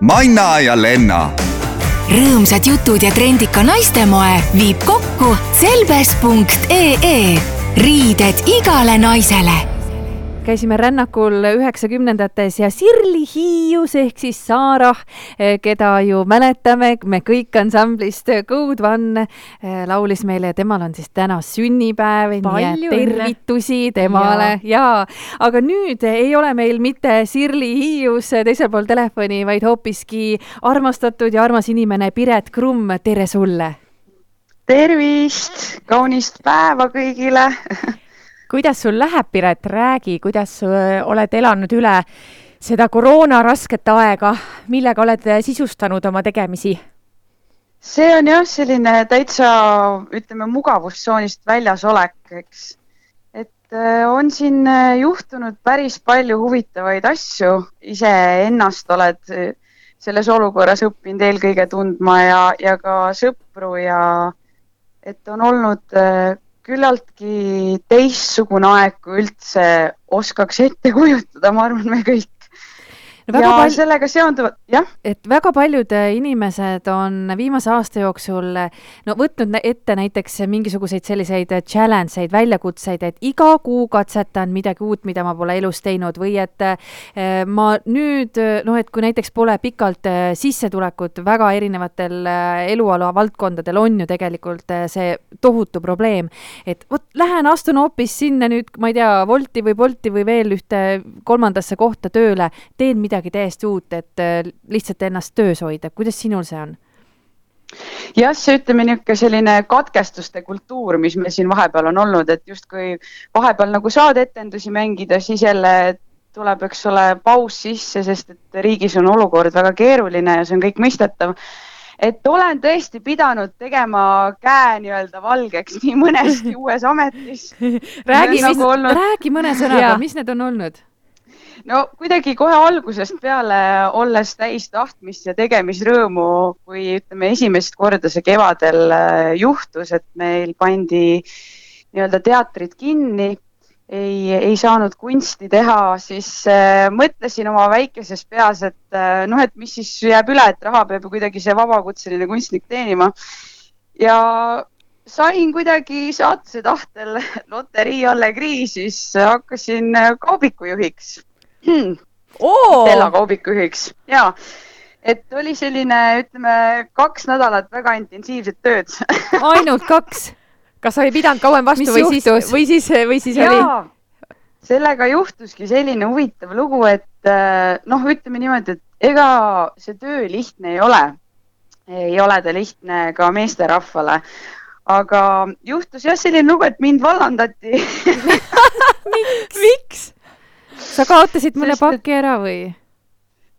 Manna ja Lenna. rõõmsad jutud ja trendika naistemoe viib kokku selbes.ee riided igale naisele käisime rännakul üheksakümnendates ja Sirli Hiius ehk siis Saarah, keda ju mäletame, me kõik ansamblist Code One laulis meile ja temal on siis täna sünnipäev, nii et tervitusi temale. Ja, ja aga nüüd ei ole meil mitte Sirli Hiius teisel pool telefoni, vaid hoopiski armastatud ja armas inimene Piret Krumm, tere sulle! tervist, kaunist päeva kõigile kuidas sul läheb, Piret, räägi, kuidas oled elanud üle seda koroona rasket aega, millega oled sisustanud oma tegemisi? see on jah, selline täitsa, ütleme, mugavustsoonist väljas olek, eks. et on siin juhtunud päris palju huvitavaid asju, iseennast oled selles olukorras õppinud eelkõige tundma ja, ja ka sõpru ja et on olnud küllaltki teistsugune aeg, kui üldse oskaks ette kujutada, ma arvan, me kõik no, ja pal... sellega seonduvalt, jah. et väga paljud äh, inimesed on viimase aasta jooksul no võtnud ette näiteks mingisuguseid selliseid challenge eid, väljakutseid, et iga kuu katsetan midagi uut, mida ma pole elus teinud või et äh, ma nüüd noh, et kui näiteks pole pikalt äh, sissetulekut väga erinevatel eluala valdkondadel on ju tegelikult see tohutu probleem, et vot lähen astun hoopis sinna nüüd, ma ei tea, Wolti või Bolti või veel ühte kolmandasse kohta tööle, teen midagi midagi täiesti uut, et äh, lihtsalt ennast töös hoida, kuidas sinul see on? jah, see ütleme niisugune selline katkestuste kultuur, mis meil siin vahepeal on olnud, et justkui vahepeal nagu saad etendusi mängida, siis jälle tuleb, eks ole, paus sisse, sest et riigis on olukord väga keeruline ja see on kõik mõistetav. et olen tõesti pidanud tegema käe nii-öelda valgeks nii mõneski uues ametis räägi, nagu olnud... räägi mõne sõnaga, mis need on olnud? No kuidagi kohe algusest peale, olles täis tahtmist ja tegemisrõõmu, kui ütleme, esimest korda see kevadel äh, juhtus, et meil pandi nii-öelda teatrid kinni, ei, ei saanud kunsti teha, siis äh, mõtlesin oma väikeses peas, et äh, noh, et mis siis jääb üle, et raha peab ju kuidagi see vabakutseline kunstnik teenima. ja sain kuidagi saatuse tahtel loterii Allegri, siis hakkasin äh, kaubikujuhiks hmm.. Stella kaubikujuhiks ja et oli selline, ütleme kaks nädalat väga intensiivset tööd ainult kaks? kas sa ei pidanud kauem vastu Mis või juhtus? siis, või siis, või siis ja, oli? sellega juhtuski selline huvitav lugu, et äh, noh, ütleme niimoodi, et ega see töö lihtne ei ole. ei ole ta lihtne ka meesterahvale. aga juhtus jah selline lugu, et mind vallandati miks, miks?? Sa kaotasid mõne paki ära või?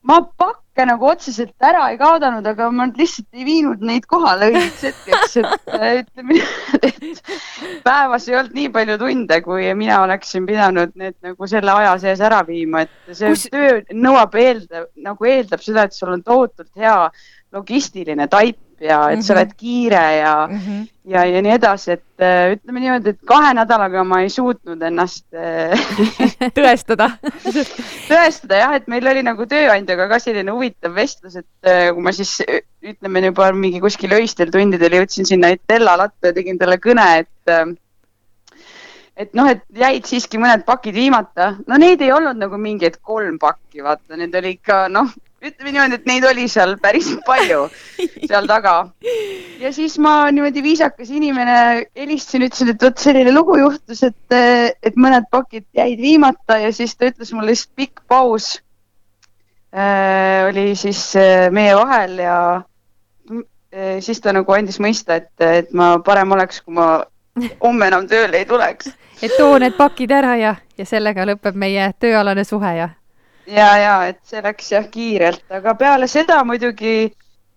ma pakke nagu otseselt ära ei kaotanud, aga ma lihtsalt ei viinud neid kohale õigeks hetkeks, et ütleme, et päevas ei olnud nii palju tunde, kui mina oleksin pidanud need nagu selle aja sees ära viima, et see Kus... töö nõuab, eeldab, nagu eeldab seda, et sul on tohutult hea logistiline taip ja et mm -hmm. sa oled kiire ja mm, -hmm. ja, ja nii edasi, et äh, ütleme niimoodi, et kahe nädalaga ma ei suutnud ennast äh, tõestada tõestada jah, et meil oli nagu tööandjaga ka selline huvitav vestlus, et äh, kui ma siis ütleme juba mingi kuskil öistel tundidel jõudsin sinna Itella latta ja tegin talle kõne, et et noh, et jäid siiski mõned pakid viimata, no neid ei olnud nagu mingi, et kolm pakki, vaata, need oli ikka noh, ütleme niimoodi, et neid oli seal päris palju seal taga. ja siis ma niimoodi viisakas inimene helistasin, ütlesin, et vot selline lugu juhtus, et, et mõned pakid jäid viimata ja siis ta ütles mulle lihtsalt pikk paus äh, oli siis äh, meie vahel ja äh, siis ta nagu andis mõista, et, et ma parem oleks, kui ma homme enam tööle ei tuleks. et too need pakid ära ja, ja sellega lõpeb meie tööalane suhe ja ja, ja et see läks jah kiirelt, aga peale seda muidugi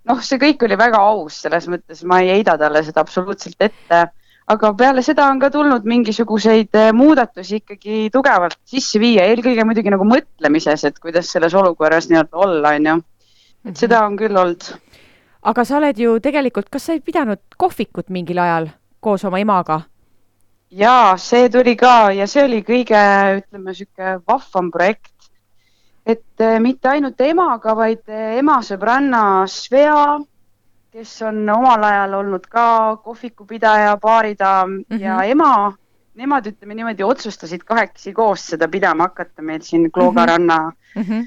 noh, see kõik oli väga aus, selles mõttes ma ei heida talle seda absoluutselt ette. aga peale seda on ka tulnud mingisuguseid eh, muudatusi ikkagi tugevalt sisse viia, eelkõige muidugi nagu mõtlemises, et kuidas selles olukorras nii-öelda olla, on ju. et seda on küll olnud. aga sa oled ju tegelikult, kas sa ei pidanud kohvikut mingil ajal koos oma emaga? jaa, see tuli ka ja see oli kõige, ütleme, niisugune vahvam projekt et äh, mitte ainult emaga, vaid äh, ema sõbranna Svea, kes on omal ajal olnud ka kohvikupidaja, baaridaam mm -hmm. ja ema, nemad ütleme niimoodi otsustasid kahekesi koos seda pidama hakata meil siin Klooga ranna mm, -hmm.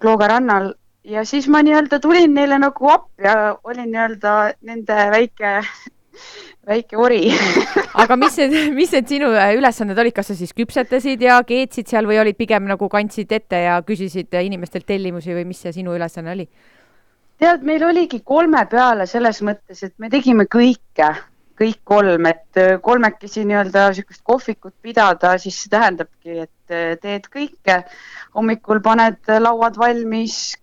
Klooga rannal ja siis ma nii-öelda tulin neile nagu appi ja olin nii-öelda nende väike väike ori aga mis need, mis need sinu äh, ülesanded olid, kas sa siis küpsetasid ja keetsid seal või olid pigem nagu kandsid ette ja küsisid inimestelt tellimusi või mis see sinu ülesanne oli? tead, meil oligi kolme peale selles mõttes, et me tegime kõike, kõik kolm, et äh, kolmekesi nii-öelda niisugust kohvikut pidada, siis see tähendabki, et äh, teed kõike. hommikul paned lauad valmis,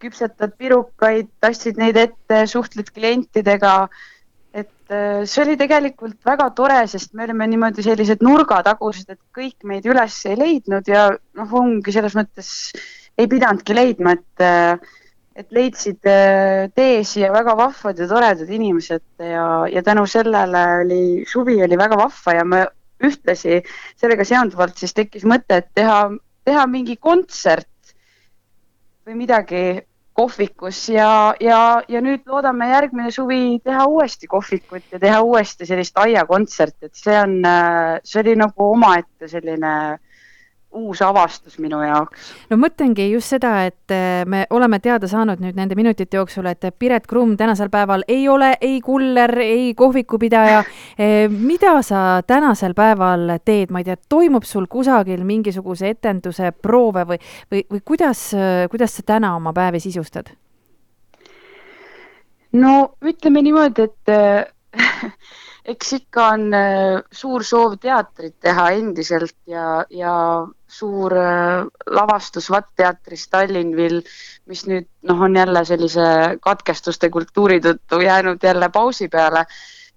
küpsetad pirukaid, tassid neid ette, suhtled klientidega Äh, see oli tegelikult väga tore, sest me olime niimoodi sellised nurgatagused, et kõik meid üles ei leidnud ja noh, ongi selles mõttes ei pidanudki leidma, et äh, et leidsid äh, tee siia väga vahvad ja toredad inimesed ja, ja tänu sellele oli, suvi oli väga vahva ja me ühtlasi sellega seonduvalt siis tekkis mõte, et teha, teha mingi kontsert või midagi kohvikus ja, ja, ja nüüd loodame järgmine suvi teha uuesti kohvikut ja teha uuesti sellist aiakontserti, et see on, see oli nagu omaette selline uus avastus minu jaoks. no mõtlengi just seda, et eh, me oleme teada saanud nüüd nende minutite jooksul, et Piret Krumm tänasel päeval ei ole ei kuller, ei kohvikupidaja. Eh, mida sa tänasel päeval teed, ma ei tea, toimub sul kusagil mingisuguse etenduse proove või, või, või kuidas, kuidas sa täna oma päevi sisustad? no ütleme niimoodi, et eks ikka on äh, suur soov teatrit teha endiselt ja, ja suur äh, lavastus Vatt teatris Tallinnvil, mis nüüd noh, on jälle sellise katkestuste kultuuri tõttu jäänud jälle pausi peale.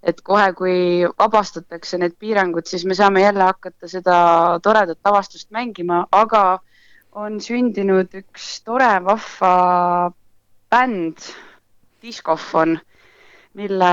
et kohe, kui vabastatakse need piirangud, siis me saame jälle hakata seda toredat lavastust mängima, aga on sündinud üks tore vahva bänd, Diskofon, mille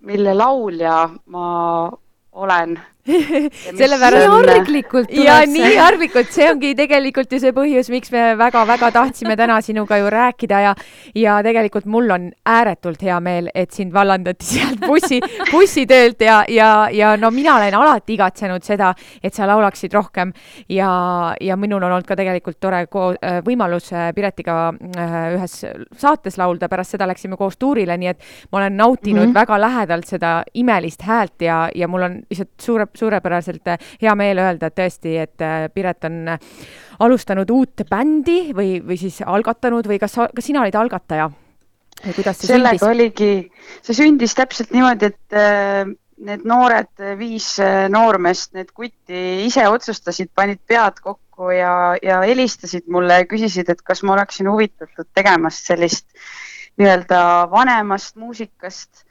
mille laulja ma olen sellepärast. nii arglikult tuleb ja see. nii arglikult, see ongi tegelikult ju see põhjus, miks me väga-väga tahtsime täna sinuga ju rääkida ja, ja tegelikult mul on ääretult hea meel, et sind vallandati sealt bussi, bussitöölt ja, ja, ja no mina olen alati igatsenud seda, et sa laulaksid rohkem ja, ja minul on olnud ka tegelikult tore äh, võimalus äh, Piretiga äh, ühes saates laulda, pärast seda läksime koos tuurile, nii et ma olen nautinud mm -hmm. väga lähedalt seda imelist häält ja, ja mul on lihtsalt suure suurepäraselt äh, hea meel öelda, et tõesti, et äh, Piret on äh, alustanud uut bändi või, või siis algatanud või kas, kas sina olid algataja? või kuidas see sellega sündis? oligi, see sündis täpselt niimoodi, et need noored, viis noormeest, need kutti ise otsustasid, panid pead kokku ja, ja helistasid mulle ja küsisid, et kas ma oleksin huvitatud tegemast sellist nii-öelda vanemast muusikast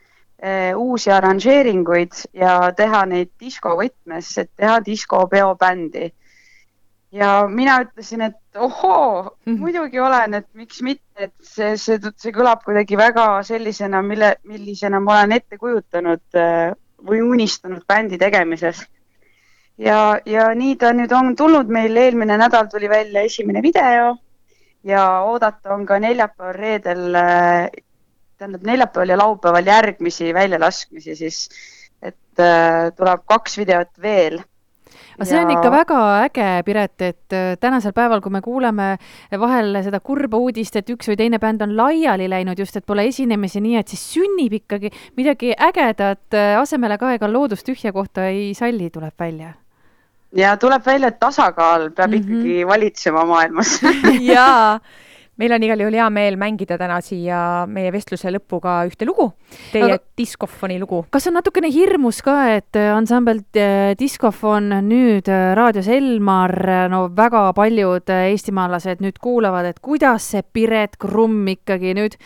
uusi arranžeeringuid ja teha neid diskovõtmes, et teha diskopeobändi. ja mina ütlesin, et ohoo -hmm. muidugi olen, et miks mitte, et see, see, see kõlab kuidagi väga sellisena, mille, millisena ma olen ette kujutanud eh, või unistanud bändi tegemises. ja, ja nii ta nüüd on tulnud meil, eelmine nädal tuli välja esimene video ja oodata on ka neljapäeval-reedel eh, tähendab neljapäeval ja laupäeval järgmisi väljalaskmisi, siis et äh, tuleb kaks videot veel aga see on ja... ikka väga äge, Piret, et äh, tänasel päeval, kui me kuuleme vahel seda kurba uudist, et üks või teine bänd on laiali läinud, just et pole esinemisi, nii et siis sünnib ikkagi midagi ägedat, äh, asemele ka ega loodus tühja kohta ei salli, tuleb välja. ja tuleb välja, et tasakaal peab mm -hmm. ikkagi valitsema maailmas jaa meil on igal juhul hea meel mängida täna siia meie vestluse lõppu ka ühte lugu, teie Aga... diskofoni lugu. kas on natukene hirmus ka, et äh, ansambel äh, Diskofon nüüd äh, raadios Elmar, no väga paljud eestimaalased nüüd kuulavad, et kuidas see Piret Krumm ikkagi nüüd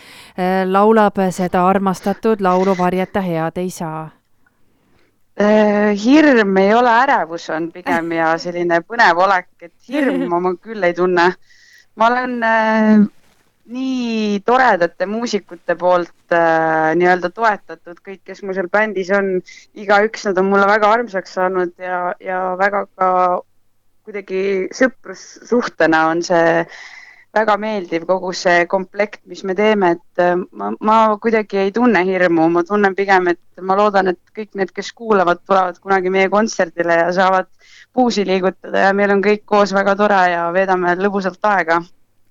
laulab seda armastatud laulu Varjata head ei saa? hirm ei ole, ärevus on pigem ja selline põnev olek, et hirmu ma küll ei tunne ma olen äh, nii toredate muusikute poolt äh, nii-öelda toetatud, kõik, kes mul seal bändis on, igaüks nad on mulle väga armsaks saanud ja, ja väga ka kuidagi sõprussuhtena on see väga meeldiv, kogu see komplekt, mis me teeme, et äh, ma, ma kuidagi ei tunne hirmu, ma tunnen pigem, et ma loodan, et kõik need, kes kuulavad, tulevad kunagi meie kontserdile ja saavad puusi liigutada ja meil on kõik koos väga tore ja veedame lõbusalt aega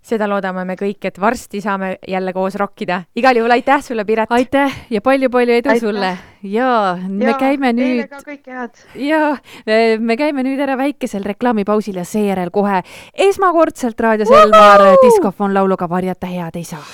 seda loodame me kõik, et varsti saame jälle koos rokkida. igal juhul aitäh sulle, Piret! aitäh ja palju-palju edu aitäh. sulle! Ja me ja, käime nüüd. ja me käime nüüd ära väikesel reklaamipausil ja seejärel kohe esmakordselt Raadio Selvar diskofon lauluga Varjata head ei saa.